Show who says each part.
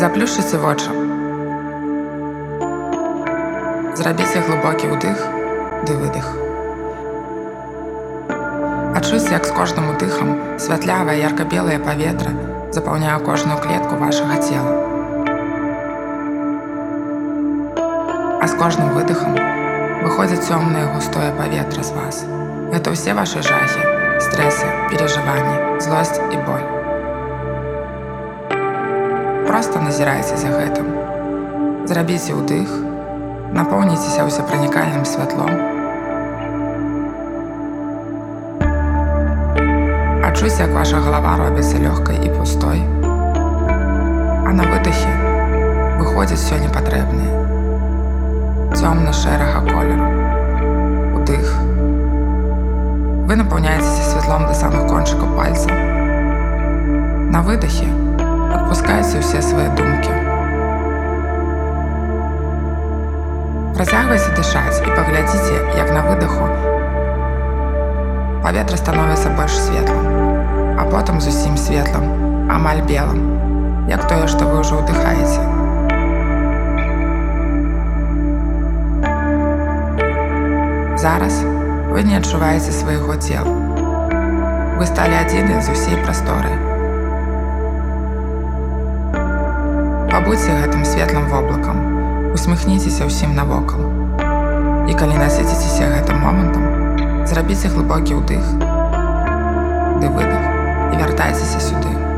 Speaker 1: Заплюшчыце вочы. Зрабіце глыбокі ўдых ды выдых. Адчуйце, як з кожным удыхам святлявае ярка-белае паветра запаўняе кожную клетку вашага цела. А з кожным выдыхам выходзіць цёмнае густое паветра з вас. Гэта ўсе вашы жахі, стрэсы, перажыванні, злосць і боль. Проста назірайце за гэтым. Зрабіце ўдых, напоўніцеся ўсепранікальным святлом. Адчуйце, як ваша галава робіцца лёгкай і пустой. А на выдахе выходзіць все непатрэбнае. Цёмна-шэрага колеру. Удых. Вы напаўняецеся святлом да самых кончыкаў пальцаў. На выдахе адпускайце ўсе свае думкі. Працягвайце дышаць і паглядзіце, як на выдаху паветра становіцца больш светлым, а потым зусім светлым, амаль белым, як тое, што вы ўжо ўдыхаеце. Зараз вы не адчуваеце свайго цела. Вы сталі адзіны з усей прасторы. Пабудзьце гэтым светлым воблакам, усміхніцеся ўсім навокал. І калі насыціцеся гэтым момантам, зрабіце глыбокі ўдых, ды выдых і вяртайцеся сюды.